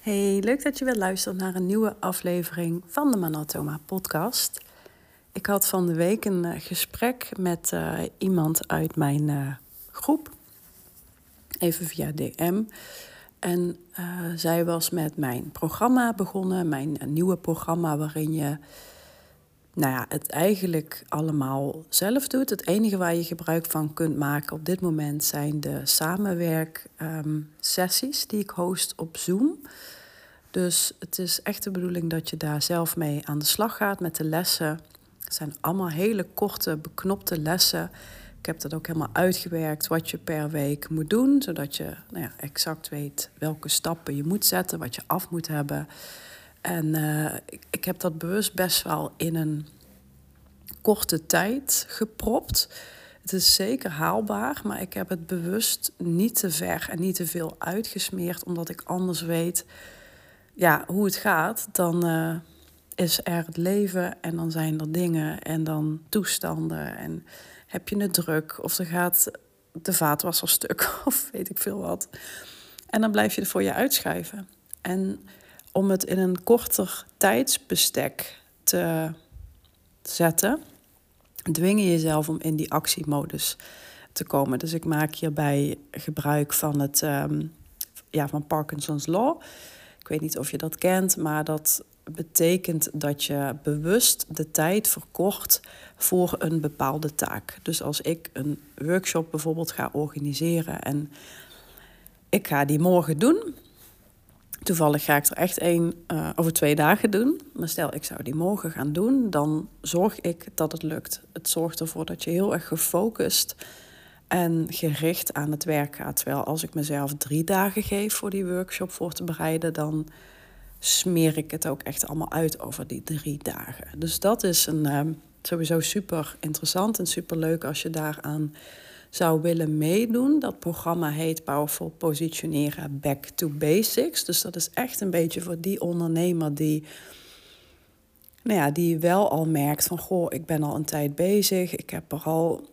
Hey, leuk dat je weer luistert naar een nieuwe aflevering van de Manatoma podcast. Ik had van de week een uh, gesprek met uh, iemand uit mijn uh, groep, even via DM. En zij was met mijn programma begonnen, mijn nieuwe programma waarin je nou ja, het eigenlijk allemaal zelf doet. Het enige waar je gebruik van kunt maken op dit moment zijn de samenwerksessies um, die ik host op Zoom. Dus het is echt de bedoeling dat je daar zelf mee aan de slag gaat met de lessen. Het zijn allemaal hele korte, beknopte lessen. Ik heb dat ook helemaal uitgewerkt wat je per week moet doen, zodat je nou ja, exact weet welke stappen je moet zetten, wat je af moet hebben. En uh, ik, heb dat bewust best wel in een korte tijd gepropt. Het is zeker haalbaar, maar ik heb het bewust niet te ver en niet te veel uitgesmeerd, omdat ik anders weet ja, hoe het gaat. Dan uh, is er het leven en dan zijn er dingen en dan toestanden en heb je het druk of er gaat de vaatwasser stuk of weet ik veel wat. En dan blijf je er voor je uitschuiven. En om het in een korter tijdsbestek te zetten, dwing je jezelf om in die actiemodus te komen. Dus ik maak hierbij gebruik van het um, ja, van Parkinson's Law. Ik weet niet of je dat kent, maar dat betekent dat je bewust de tijd verkort voor een bepaalde taak. Dus als ik een workshop bijvoorbeeld ga organiseren en ik ga die morgen doen, Toevallig ga ik er echt één uh, over twee dagen doen. Maar stel, ik zou die morgen gaan doen, dan zorg ik dat het lukt. Het zorgt ervoor dat je heel erg gefocust en gericht aan het werk gaat. Terwijl als ik mezelf drie dagen geef voor die workshop voor te bereiden, dan smeer ik het ook echt allemaal uit over die drie dagen. Dus dat is een, uh, sowieso super interessant en super leuk als je daaraan zou willen meedoen. Dat programma heet Powerful Positioneren Back to Basics. Dus dat is echt een beetje voor die ondernemer die, nou ja, die wel al merkt van goh, ik ben al een tijd bezig. Ik heb er al.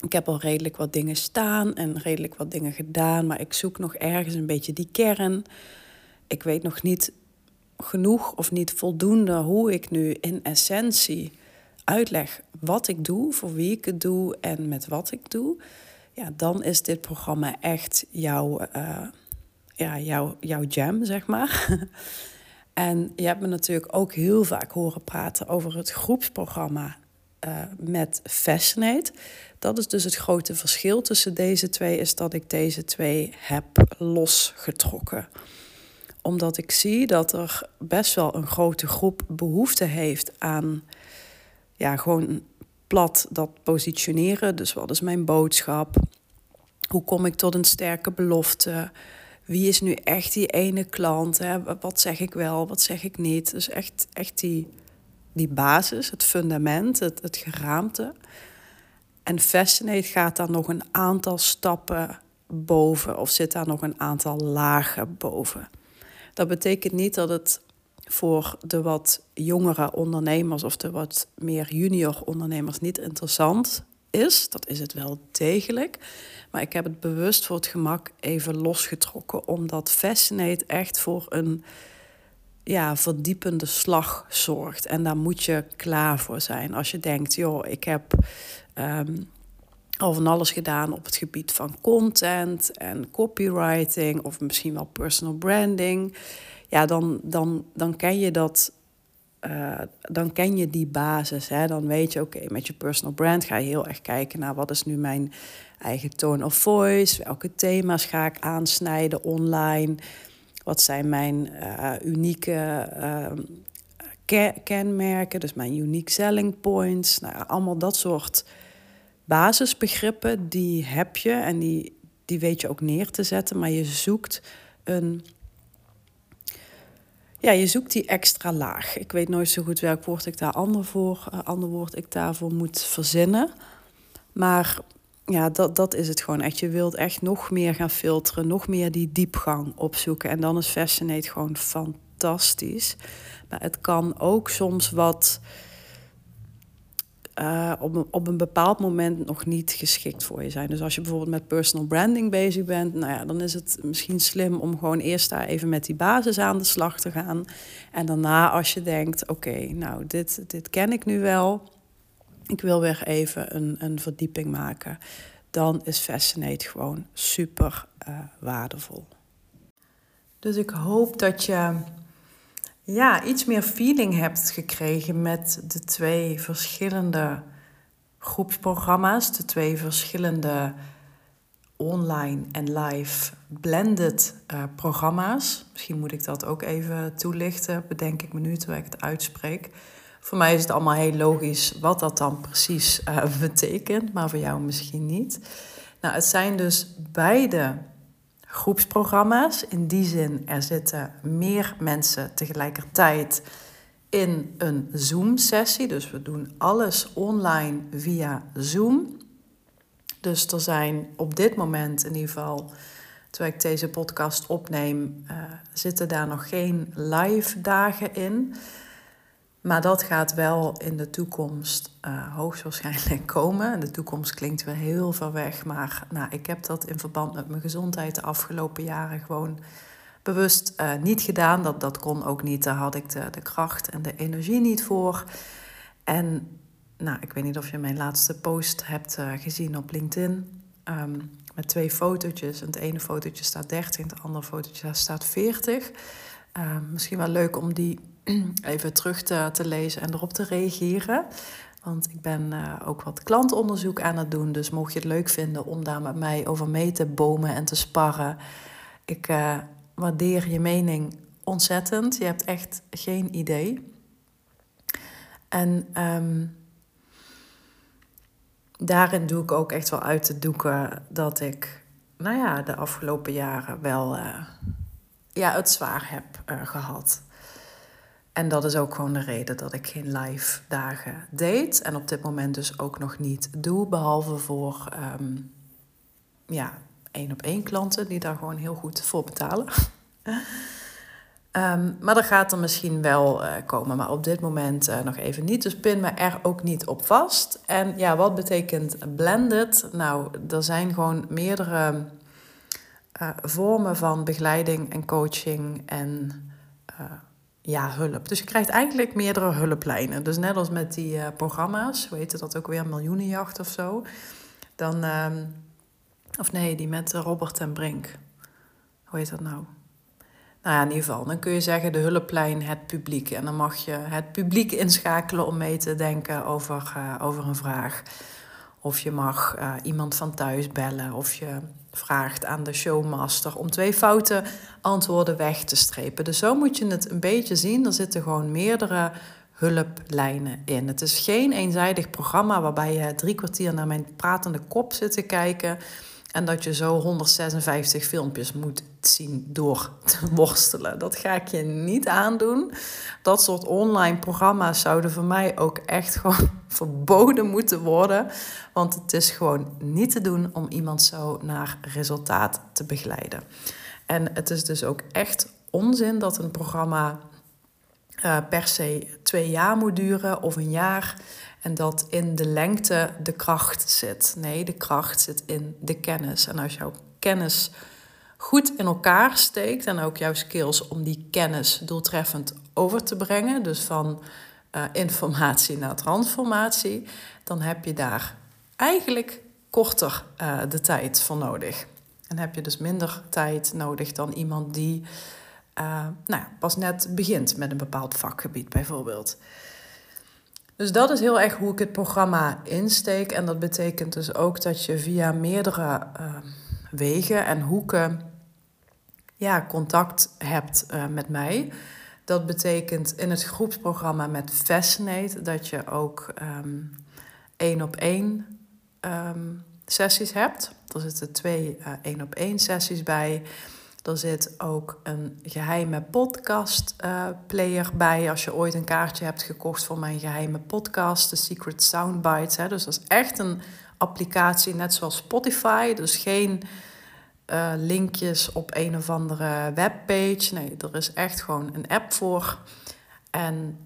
Ik heb al redelijk wat dingen staan en redelijk wat dingen gedaan, maar ik zoek nog ergens een beetje die kern. Ik weet nog niet genoeg of niet voldoende hoe ik nu in essentie uitleg wat ik doe, voor wie ik het doe en met wat ik doe, ja, dan is dit programma echt jouw, uh, ja, jouw, jouw jam, zeg maar. en je hebt me natuurlijk ook heel vaak horen praten over het groepsprogramma uh, met Fascinate. Dat is dus het grote verschil tussen deze twee, is dat ik deze twee heb losgetrokken omdat ik zie dat er best wel een grote groep behoefte heeft aan ja, gewoon plat dat positioneren. Dus wat is mijn boodschap? Hoe kom ik tot een sterke belofte? Wie is nu echt die ene klant? Hè? Wat zeg ik wel, wat zeg ik niet? Dus echt, echt die, die basis, het fundament, het, het geraamte. En Fascinate gaat daar nog een aantal stappen boven, of zit daar nog een aantal lagen boven. Dat betekent niet dat het voor de wat jongere ondernemers of de wat meer junior ondernemers niet interessant is. Dat is het wel degelijk. Maar ik heb het bewust voor het gemak even losgetrokken, omdat Fascinate echt voor een ja, verdiepende slag zorgt. En daar moet je klaar voor zijn. Als je denkt, joh, ik heb um, al van alles gedaan op het gebied van content en copywriting, of misschien wel personal branding ja, dan, dan, dan ken je dat. Uh, dan ken je die basis. Hè? Dan weet je, oké, met je personal brand ga je heel erg kijken naar wat is nu mijn eigen tone of voice. Welke thema's ga ik aansnijden online? Wat zijn mijn uh, unieke uh, kenmerken, dus mijn unique selling points. Nou, allemaal dat soort basisbegrippen, die heb je en die, die weet je ook neer te zetten. Maar je zoekt een ja, je zoekt die extra laag. Ik weet nooit zo goed welk woord ik daar ander, voor, uh, ander woord ik daarvoor moet verzinnen. Maar ja, dat, dat is het gewoon echt. Je wilt echt nog meer gaan filteren, nog meer die diepgang opzoeken. En dan is Fascinate gewoon fantastisch. Maar het kan ook soms wat uh, op, een, op een bepaald moment nog niet geschikt voor je zijn. Dus als je bijvoorbeeld met personal branding bezig bent, nou ja, dan is het misschien slim om gewoon eerst daar even met die basis aan de slag te gaan. En daarna, als je denkt: oké, nou, dit, dit ken ik nu wel. Ik wil weer even een, een verdieping maken. Dan is Fascinate gewoon super uh, waardevol. Dus ik hoop dat je ja, iets meer feeling hebt gekregen met de twee verschillende groepsprogramma's, de twee verschillende online en live blended uh, programma's. Misschien moet ik dat ook even toelichten, bedenk ik me nu terwijl ik het uitspreek. Voor mij is het allemaal heel logisch wat dat dan precies uh, betekent, maar voor jou misschien niet. Nou, het zijn dus beide groepsprogramma's. In die zin, er zitten meer mensen tegelijkertijd in een Zoom-sessie. Dus we doen alles online via Zoom. Dus er zijn op dit moment in ieder geval, terwijl ik deze podcast opneem, uh, zitten daar nog geen live dagen in. Maar dat gaat wel in de toekomst uh, hoogstwaarschijnlijk komen. De toekomst klinkt weer heel ver weg. Maar nou, ik heb dat in verband met mijn gezondheid de afgelopen jaren gewoon bewust uh, niet gedaan. Dat, dat kon ook niet. Daar had ik de, kracht en de energie niet voor. En nou, ik weet niet of je mijn laatste post hebt uh, gezien op LinkedIn. Um, met twee fotootjes. Het ene fotootje staat 30, en het andere fotootje staat 40. Uh, misschien wel leuk om die even terug te, te lezen en erop te reageren. Want ik ben uh, ook wat klantonderzoek aan het doen. Dus mocht je het leuk vinden om daar met mij over mee te bomen en te sparren. Ik uh, waardeer je mening ontzettend. Je hebt echt geen idee. En um, daarin doe ik ook echt wel uit te doeken dat ik, nou ja, de afgelopen jaren wel uh, ja, het zwaar heb gehad. En dat is ook gewoon de reden dat ik geen live dagen deed. En op dit moment dus ook nog niet doe. Behalve voor um, ja, één op één klanten die daar gewoon heel goed voor betalen. um, maar dat gaat er misschien wel uh, komen. Maar op dit moment uh, nog even niet. Dus pin me er ook niet op vast. En ja, wat betekent blended? Nou, er zijn gewoon meerdere uh, vormen van begeleiding en coaching en ja, hulp. Dus je krijgt eigenlijk meerdere hulplijnen. Dus net als met die uh, programma's, hoe heet dat ook weer, Miljoenenjacht of zo. Dan, uh, of nee, die met Robert en Brink. Hoe heet dat nou? Nou ja, in ieder geval, dan kun je zeggen de hulplijn, het publiek. En dan mag je het publiek inschakelen om mee te denken over, uh, over een vraag. Of je mag uh, iemand van thuis bellen. Of je vraagt aan de showmaster om twee foute antwoorden weg te strepen. Dus zo moet je het een beetje zien. Er zitten gewoon meerdere hulplijnen in. Het is geen eenzijdig programma waarbij je drie kwartier naar mijn pratende kop zit te kijken. En dat je zo 156 filmpjes moet zien door te worstelen. Dat ga ik je niet aandoen. Dat soort online programma's zouden voor mij ook echt gewoon verboden moeten worden. Want het is gewoon niet te doen om iemand zo naar resultaat te begeleiden. En het is dus ook echt onzin dat een programma uh, per se twee jaar moet duren of een jaar. En dat in de lengte de kracht zit. Nee, de kracht zit in de kennis. En als jouw kennis goed in elkaar steekt en ook jouw skills om die kennis doeltreffend over te brengen, dus van uh, informatie naar transformatie, dan heb je daar eigenlijk korter uh, de tijd voor nodig. En heb je dus minder tijd nodig dan iemand die uh, nou ja, pas net begint met een bepaald vakgebied, bijvoorbeeld. Dus dat is heel erg hoe ik het programma insteek. En dat betekent dus ook dat je via meerdere uh, wegen en hoeken ja, contact hebt uh, met mij. Dat betekent in het groepsprogramma met Fascinate dat je ook um, één op één um, sessies hebt. Er zitten twee één op één sessies bij. Er zit ook een geheime podcast uh, player bij. Als je ooit een kaartje hebt gekocht voor mijn geheime podcast, de Secret Soundbites. Hè. Dus dat is echt een applicatie, net zoals Spotify. Dus geen uh, linkjes op een of andere webpage. Nee, er is echt gewoon een app voor. En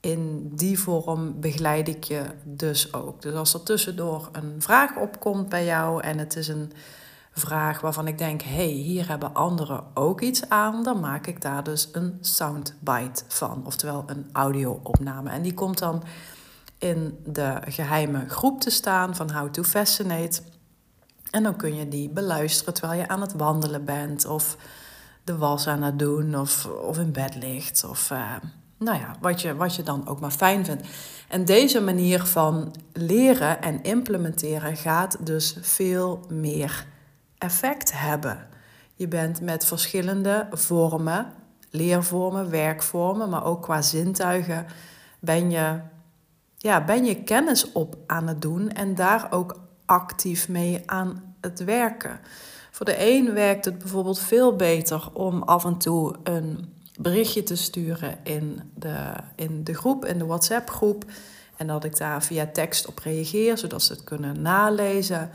in die vorm begeleid ik je dus ook. Dus als er tussendoor een vraag opkomt bij jou en het is een vraag waarvan ik denk: hey, hier hebben anderen ook iets aan, dan maak ik daar dus een soundbite van, oftewel een audio-opname. En die komt dan in de geheime groep te staan van How to Fascinate. En dan kun je die beluisteren terwijl je aan het wandelen bent, of de was aan het doen, of, of in bed ligt, of uh, nou ja, wat je, wat je dan ook maar fijn vindt. En deze manier van leren en implementeren gaat dus veel meer effect hebben. Je bent met verschillende vormen, leervormen, werkvormen, maar ook qua zintuigen ben je, ja, ben je kennis op aan het doen en daar ook actief mee aan het werken. Voor de een werkt het bijvoorbeeld veel beter om af en toe een berichtje te sturen in de, in de groep, in de WhatsApp-groep. En dat ik daar via tekst op reageer, zodat ze het kunnen nalezen.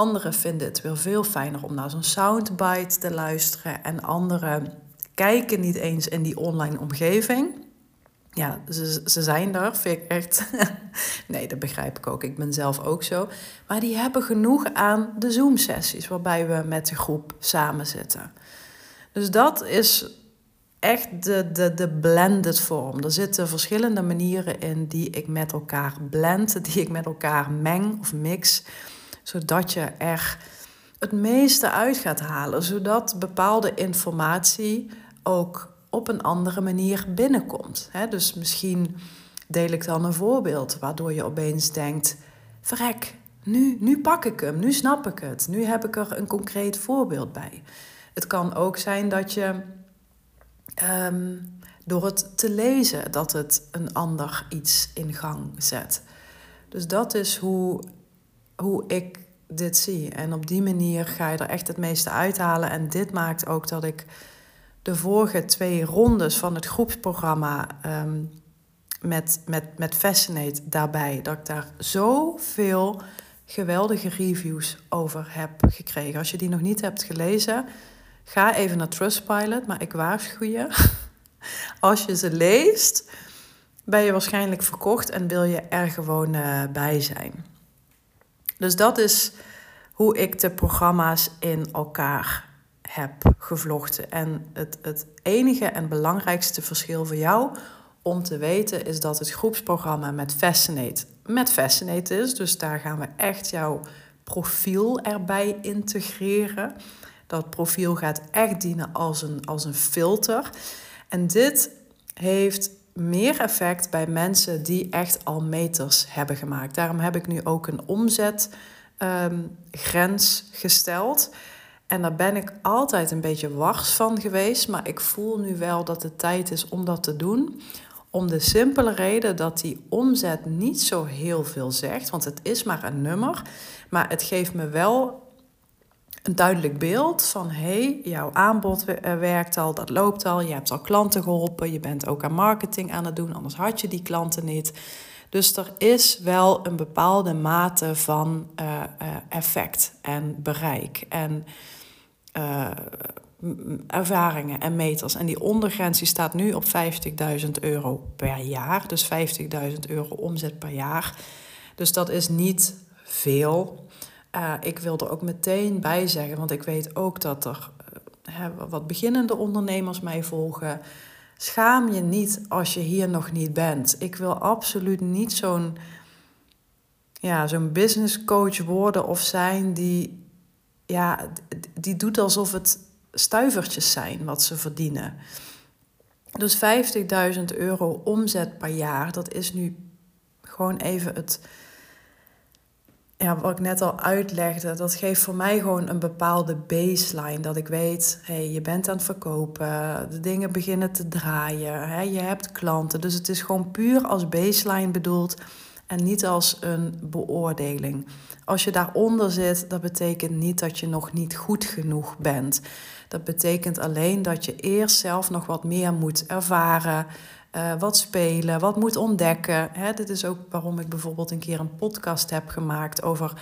Anderen vinden het wel veel fijner om naar zo'n soundbite te luisteren. En anderen kijken niet eens in die online omgeving. Ja, ze, ze zijn daar, vind ik echt. nee, dat begrijp ik ook. Ik ben zelf ook zo. Maar die hebben genoeg aan de Zoom-sessies waarbij we met de groep samen zitten. Dus dat is echt de, de, de blended vorm. Er zitten verschillende manieren in die ik met elkaar blend, die ik met elkaar meng of mix zodat je er het meeste uit gaat halen, zodat bepaalde informatie ook op een andere manier binnenkomt. Dus misschien deel ik dan een voorbeeld waardoor je opeens denkt: verrek, nu, nu pak ik hem, nu snap ik het, nu heb ik er een concreet voorbeeld bij. Het kan ook zijn dat je ehm, door het te lezen dat het een ander iets in gang zet. Dus dat is hoe hoe ik dit zie. En op die manier ga je er echt het meeste uithalen. En dit maakt ook dat ik de vorige twee rondes van het groepsprogramma ehm, met, met, met Fascinate daarbij, dat ik daar zoveel geweldige reviews over heb gekregen. Als je die nog niet hebt gelezen, ga even naar Trustpilot. Maar ik waarschuw je, als je ze leest, ben je waarschijnlijk verkocht en wil je er gewoon uh, bij zijn. Dus dat is hoe ik de programma's in elkaar heb gevlochten. En het, het enige en belangrijkste verschil voor jou om te weten is dat het groepsprogramma met Fascinate met Fascinate is. Dus daar gaan we echt jouw profiel erbij integreren. Dat profiel gaat echt dienen als een, als een filter. En dit heeft meer effect bij mensen die echt al meters hebben gemaakt. Daarom heb ik nu ook een omzetgrens um, gesteld. En daar ben ik altijd een beetje wars van geweest. Maar ik voel nu wel dat het tijd is om dat te doen. Om de simpele reden dat die omzet niet zo heel veel zegt. Want het is maar een nummer. Maar het geeft me wel een duidelijk beeld van hey, jouw aanbod eh, werkt al, dat loopt al, je hebt al klanten geholpen, je bent ook aan marketing aan het doen, anders had je die klanten niet. Dus er is wel een bepaalde mate van uh, effect en bereik en ervaringen en meters. En die ondergrens die staat nu op 50.000 euro per jaar, dus 50.000 euro omzet per jaar. Dus dat is niet veel. Uh, ik wil er ook meteen bij zeggen, want ik weet ook dat er uh, wat beginnende ondernemers mij volgen. Schaam je niet als je hier nog niet bent. Ik wil absoluut niet zo'n ja, zo'n business coach worden of zijn die, ja, die doet alsof het stuivertjes zijn wat ze verdienen. Dus 50.000 euro omzet per jaar, dat is nu gewoon even het ja, wat ik net al uitlegde, dat geeft voor mij gewoon een bepaalde baseline. Dat ik weet, hey, je bent aan het verkopen, de dingen beginnen te draaien, hè, je hebt klanten. Dus het is gewoon puur als baseline bedoeld en niet als een beoordeling. Als je daaronder zit, dat betekent niet dat je nog niet goed genoeg bent. Dat betekent alleen dat je eerst zelf nog wat meer moet ervaren, uh, wat spelen, wat moet ontdekken. Hè, dit is ook waarom ik bijvoorbeeld een keer een podcast heb gemaakt over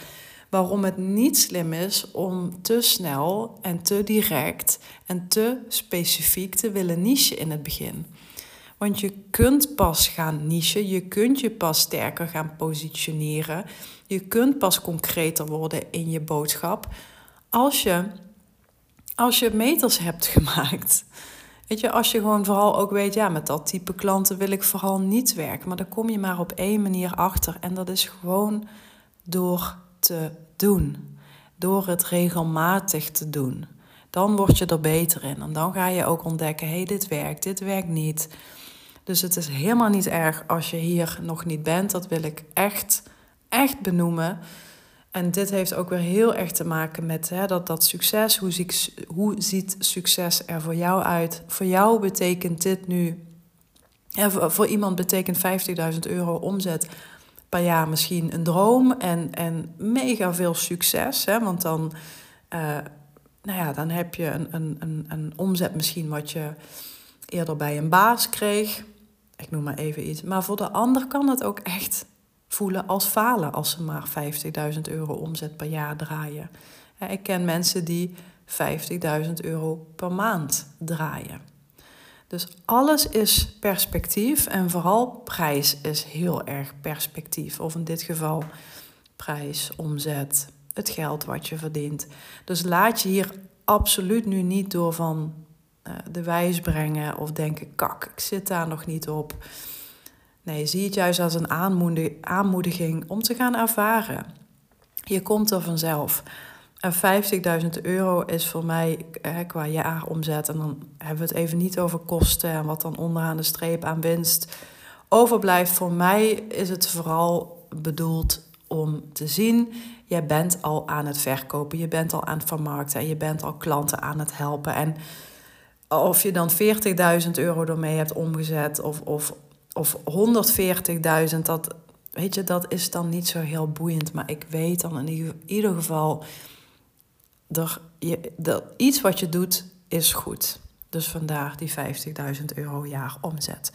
waarom het niet slim is om te snel en te direct en te specifiek te willen niche in het begin. Want je kunt pas gaan nichen, je kunt je pas sterker gaan positioneren, je kunt pas concreter worden in je boodschap als je, als je meters hebt gemaakt. Weet je, als je gewoon vooral ook weet, ja, met dat type klanten wil ik vooral niet werken. Maar dan kom je maar op één manier achter. En dat is gewoon door te doen. Door het regelmatig te doen. Dan word je er beter in. En dan ga je ook ontdekken, hé, hey, dit werkt, dit werkt niet. Dus het is helemaal niet erg als je hier nog niet bent. Dat wil ik echt, echt benoemen. En dit heeft ook weer heel erg te maken met hè, dat, dat succes. Hoe, ziet, hoe ziet succes er voor jou uit? Voor jou betekent dit nu. voor, iemand betekent 50.000 euro omzet per jaar misschien een droom en, en mega veel succes. Hè? Want dan, uh, nou ja, dan heb je een, een, een, een omzet misschien wat je eerder bij een baas kreeg. Ik noem maar even iets. Maar voor de ander kan het ook echt voelen als falen als ze maar 50.000 euro omzet per jaar draaien. Ik ken mensen die 50.000 euro per maand draaien. Dus alles is perspectief en vooral prijs is heel erg perspectief. Of in dit geval prijs, omzet, het geld wat je verdient. Dus laat je hier absoluut nu niet door van uh, de wijs brengen of denken: kak, ik zit daar nog niet op. Nee, zie het juist als een aanmoediging om te gaan ervaren. Je komt er vanzelf. En 50.000 euro is voor mij hè, qua jaaromzet. En dan hebben we het even niet over kosten en wat dan onderaan de streep aan winst overblijft. Voor mij is het vooral bedoeld om te zien: jij bent al aan het verkopen, je bent al aan het vermarkten en je bent al klanten aan het helpen. En of je dan 40.000 euro ermee hebt omgezet of, of of 140.000, dat, weet je, dat is dan niet zo heel boeiend. Maar ik weet dan in ieder geval, dat, je, dat iets wat je doet is goed. Dus vandaar die 50.000 euro jaar omzet.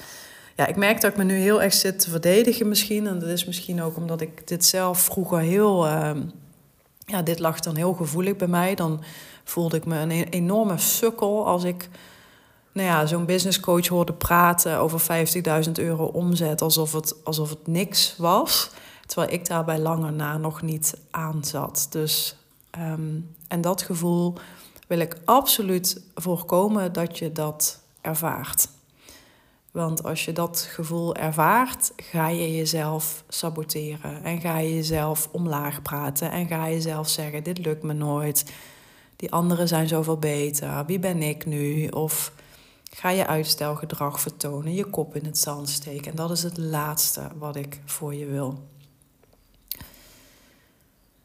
Ja, ik merk dat ik me nu heel erg zit te verdedigen misschien. En dat is misschien ook omdat ik dit zelf vroeger heel... Uh, ja, dit lag dan heel gevoelig bij mij. Dan voelde ik me een e-, enorme sukkel als ik nou ja, zo'n businesscoach hoorde praten over 50.000 euro omzet alsof het, alsof het niks was. Terwijl ik daar bij lange na nog niet aan zat. Dus, ehm, en dat gevoel wil ik absoluut voorkomen dat je dat ervaart. Want als je dat gevoel ervaart, ga je jezelf saboteren. En ga je jezelf omlaag praten. En ga je jezelf zeggen: Dit lukt me nooit. Die anderen zijn zoveel beter. Wie ben ik nu? Of Ga je uitstelgedrag vertonen, je kop in het zand steken. En dat is het laatste wat ik voor je wil.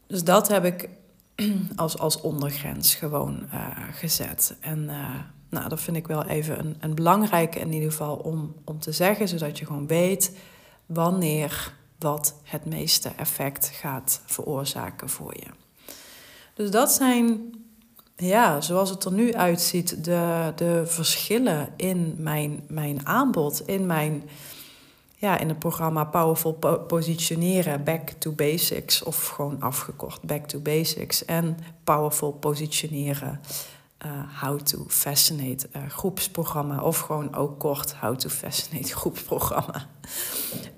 Dus dat heb ik als, als ondergrens gewoon uh, gezet. En uh, nou, dat vind ik wel even een, een belangrijke in ieder geval om, om te zeggen, zodat je gewoon weet wanneer wat het meeste effect gaat veroorzaken voor je. Dus dat zijn ja, zoals het er nu uitziet, de, de verschillen in mijn, mijn aanbod, in mijn ja, in het programma Powerful Positioneren, Back to Basics, of gewoon afgekort Back to Basics, en Powerful Positioneren, uh, How to Fascinate uh, groepsprogramma, of gewoon ook kort How to Fascinate groepsprogramma.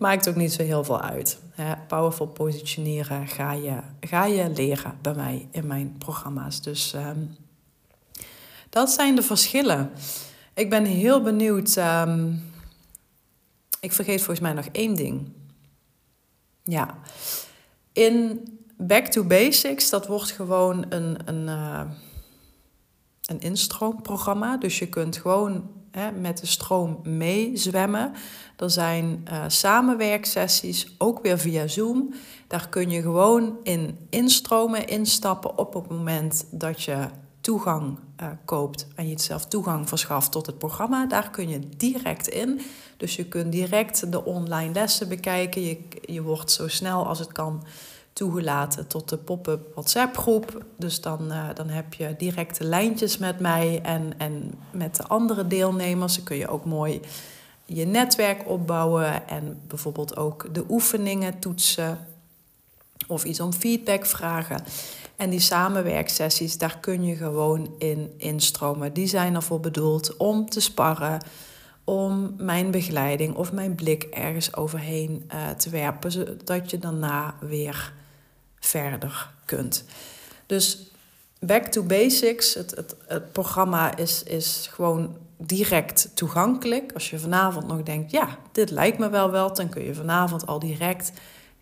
Maakt ook niet zo heel veel uit. Powerful Positioneren ga je, ga je leren bij mij in mijn programma's. Dus um, dat zijn de verschillen. Ik ben heel benieuwd. Um, ik vergeet volgens mij nog één ding. Ja. In Back to Basics, dat wordt gewoon een, een, uh, een instroomprogramma. Dus je kunt gewoon met de stroom meezwemmen. Er zijn uh, samenwerksessies, ook weer via Zoom. Daar kun je gewoon in instromen, instappen op het moment dat je toegang uh, koopt en je jezelf toegang verschaft tot het programma. Daar kun je direct in. Dus je kunt direct de online lessen bekijken. Je, je wordt zo snel als het kan toegelaten tot de pop-up WhatsApp groep. Dus dan, uh, dan heb je directe lijntjes met mij en, en met de andere deelnemers. Dan kun je ook mooi je netwerk opbouwen en bijvoorbeeld ook de oefeningen toetsen of iets om feedback vragen. En die samenwerksessies, daar kun je gewoon in instromen. Die zijn ervoor bedoeld om te sparren, om mijn begeleiding of mijn blik ergens overheen uh, te werpen, zodat je daarna weer verder kunt. Dus Back to Basics, het, het, het programma is, is gewoon direct toegankelijk. Als je vanavond nog denkt, ja, dit lijkt me wel wel, dan kun je vanavond al direct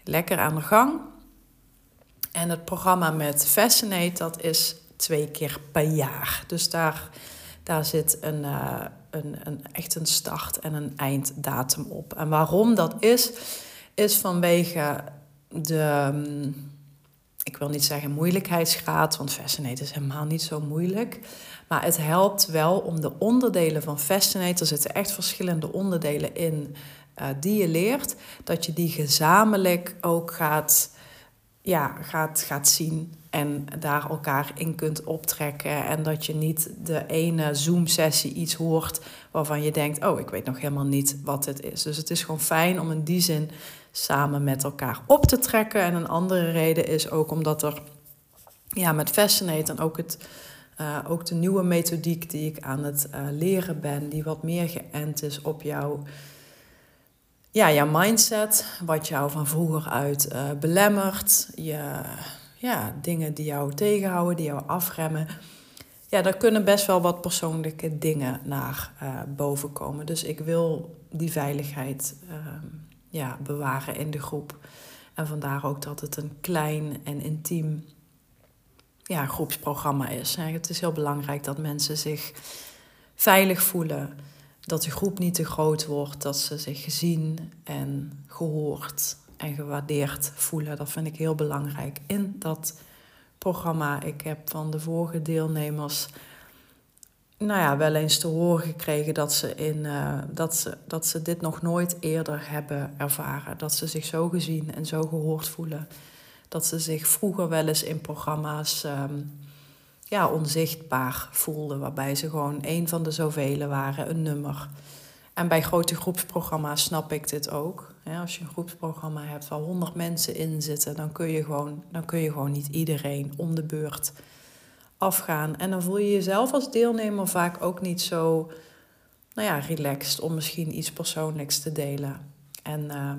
lekker aan de gang. En het programma met Fascinate, dat is twee keer per jaar. Dus daar, daar zit een, uh, een, een, echt een start- en een einddatum op. En waarom dat is, is vanwege de, mm, ik wil niet zeggen moeilijkheidsgraad, want Fascinate is helemaal niet zo moeilijk. Maar het helpt wel om de onderdelen van Fascinate, er zitten echt verschillende onderdelen in uh, die je leert, dat je die gezamenlijk ook gaat, ja, gaat, gaat zien en daar elkaar in kunt optrekken. En dat je niet de ene Zoom-sessie iets hoort waarvan je denkt: Oh, ik weet nog helemaal niet wat het is. Dus het is gewoon fijn om in die zin samen met elkaar op te trekken. En een andere reden is ook omdat er ja, met Fascinate en ook, het, uh, ook de nieuwe methodiek die ik aan het uh, leren ben, die wat meer geënt is op jouw ja, jouw mindset, wat jou van vroeger uit uh, belemmert, je, ja, dingen die jou tegenhouden, die jou afremmen. Ja, daar kunnen best wel wat persoonlijke dingen naar boven komen. Dus ik wil die veiligheid uh, ja, bewaren in de groep. En vandaar ook dat het een klein en intiem ja, groepsprogramma is. Het is heel belangrijk dat mensen zich veilig voelen dat de groep niet te groot wordt, dat ze zich gezien en gehoord en gewaardeerd voelen. Dat vind ik heel belangrijk in dat programma. Ik heb van de vorige deelnemers nou ja, wel eens te horen gekregen dat ze, in, uh, dat, ze, dat ze dit nog nooit eerder hebben ervaren. Dat ze zich zo gezien en zo gehoord voelen. Dat ze zich vroeger wel eens in programma's um, ja, onzichtbaar voelden. Waarbij ze gewoon een van de zoveel waren, een nummer. En bij grote groepsprogramma's snap ik dit ook. als je een groepsprogramma hebt waar honderd mensen in zitten, dan kun, je gewoon, dan kun je gewoon niet iedereen om de beurt afgaan. En dan voel je jezelf als deelnemer vaak ook niet zo nou ja, relaxed om misschien iets persoonlijks te delen. En uh,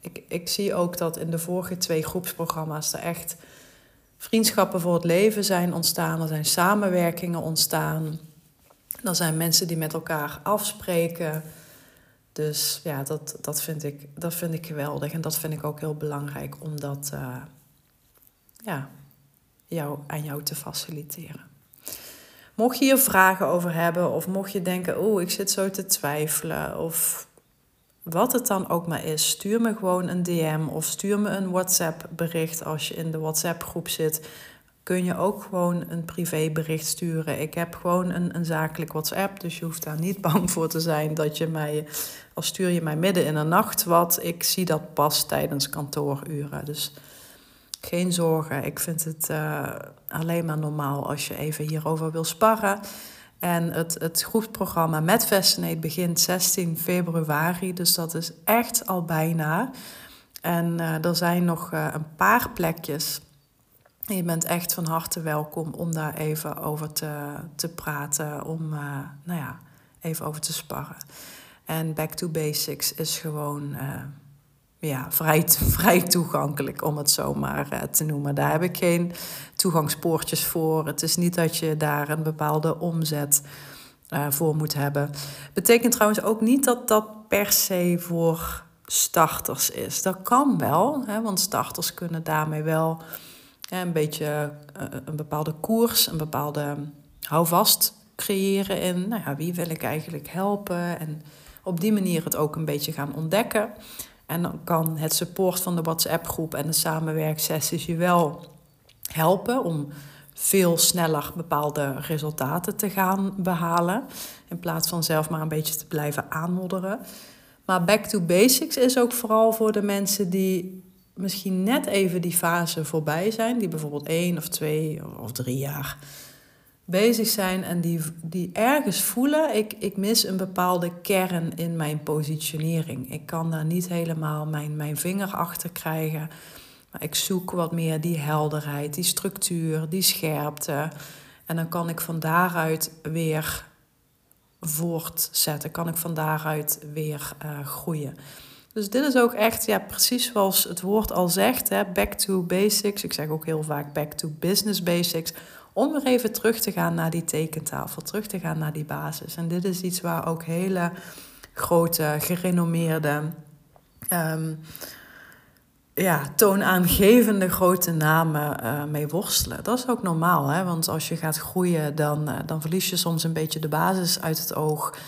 ik, ik zie ook dat in de vorige twee groepsprogramma's er echt vriendschappen voor het leven zijn ontstaan. Er zijn samenwerkingen ontstaan. Er zijn mensen die met elkaar afspreken. Dus ja, dat, dat, vind ik, dat vind ik geweldig. En dat vind ik ook heel belangrijk om dat uh, ja, jou, aan jou te faciliteren. Mocht je hier vragen over hebben, of mocht je denken: oh, ik zit zo te twijfelen, of wat het dan ook maar is, stuur me gewoon een DM of stuur me een WhatsApp-bericht als je in de WhatsApp-groep zit. Kun je ook gewoon een privébericht sturen. Ik heb gewoon een, een zakelijk WhatsApp, dus je hoeft daar niet bang voor te zijn dat je mij, als stuur je mij midden in de nacht wat, ik zie dat pas tijdens kantooruren. Dus geen zorgen, ik vind het uh, alleen maar normaal als je even hierover wil sparren. En het, het groepsprogramma met Fascinate begint 16 februari, dus dat is echt al bijna. En uh, er zijn nog uh, een paar plekjes. Je bent echt van harte welkom om daar even over te, te praten, om nou ja, even over te sparren. En Back to Basics is gewoon ja, vrij, vrij toegankelijk, om het zo maar uh, te noemen. Daar heb ik geen toegangspoortjes voor. Het is niet dat je daar een bepaalde omzet uh, voor moet hebben. Betekent trouwens ook niet dat dat per se voor starters is. Dat kan wel, hè, want starters kunnen daarmee wel hè, een beetje een bepaalde koers, een bepaalde houvast creëren in nou ja, wie wil ik eigenlijk helpen en op die manier het ook een beetje gaan ontdekken. En dan kan het support van de WhatsApp-groep en de samenwerksessies je wel helpen om veel sneller bepaalde resultaten te gaan behalen. In plaats van zelf maar een beetje te blijven aanmodderen. Maar back to basics is ook vooral voor de mensen die misschien net even die fase voorbij zijn. Die bijvoorbeeld één of twee of drie jaar bezig zijn en die, die ergens voelen, ik, ik mis een bepaalde kern in mijn positionering. Ik kan daar niet helemaal mijn, mijn vinger achter krijgen. Maar ik zoek wat meer die helderheid, die structuur, die scherpte. En dan kan ik van daaruit weer voortzetten? Kan ik van daaruit weer uh, groeien? Dus dit is ook echt, ja, precies zoals het woord al zegt, hè, back to basics. Ik zeg ook heel vaak back to business basics. Om weer even terug te gaan naar die tekentafel, terug te gaan naar die basis. En dit is iets waar ook hele grote, gerenommeerde, um, ja, toonaangevende grote namen uh, mee worstelen. Dat is ook normaal, hè? want als je gaat groeien, dan, uh, dan verlies je soms een beetje de basis uit het oog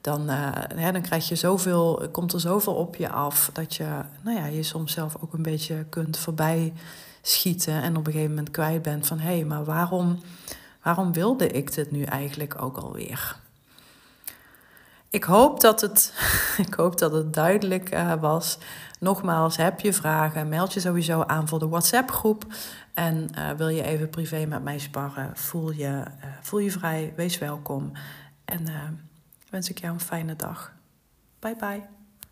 dan, uh, dan krijg je zoveel, komt er zoveel op je af dat je nou ja, je soms zelf ook een beetje kunt voorbij schieten en op een gegeven moment kwijt bent van hé, hey, maar waarom, waarom wilde ik dit nu eigenlijk ook alweer? Ik hoop dat het, ik hoop dat het duidelijk uh, was. Nogmaals, heb je vragen, meld je sowieso aan voor de WhatsApp-groep. En uh, wil je even privé met mij sparren, voel je, voel je vrij, wees welkom. En wens ik jou een fijne dag. Bye bye.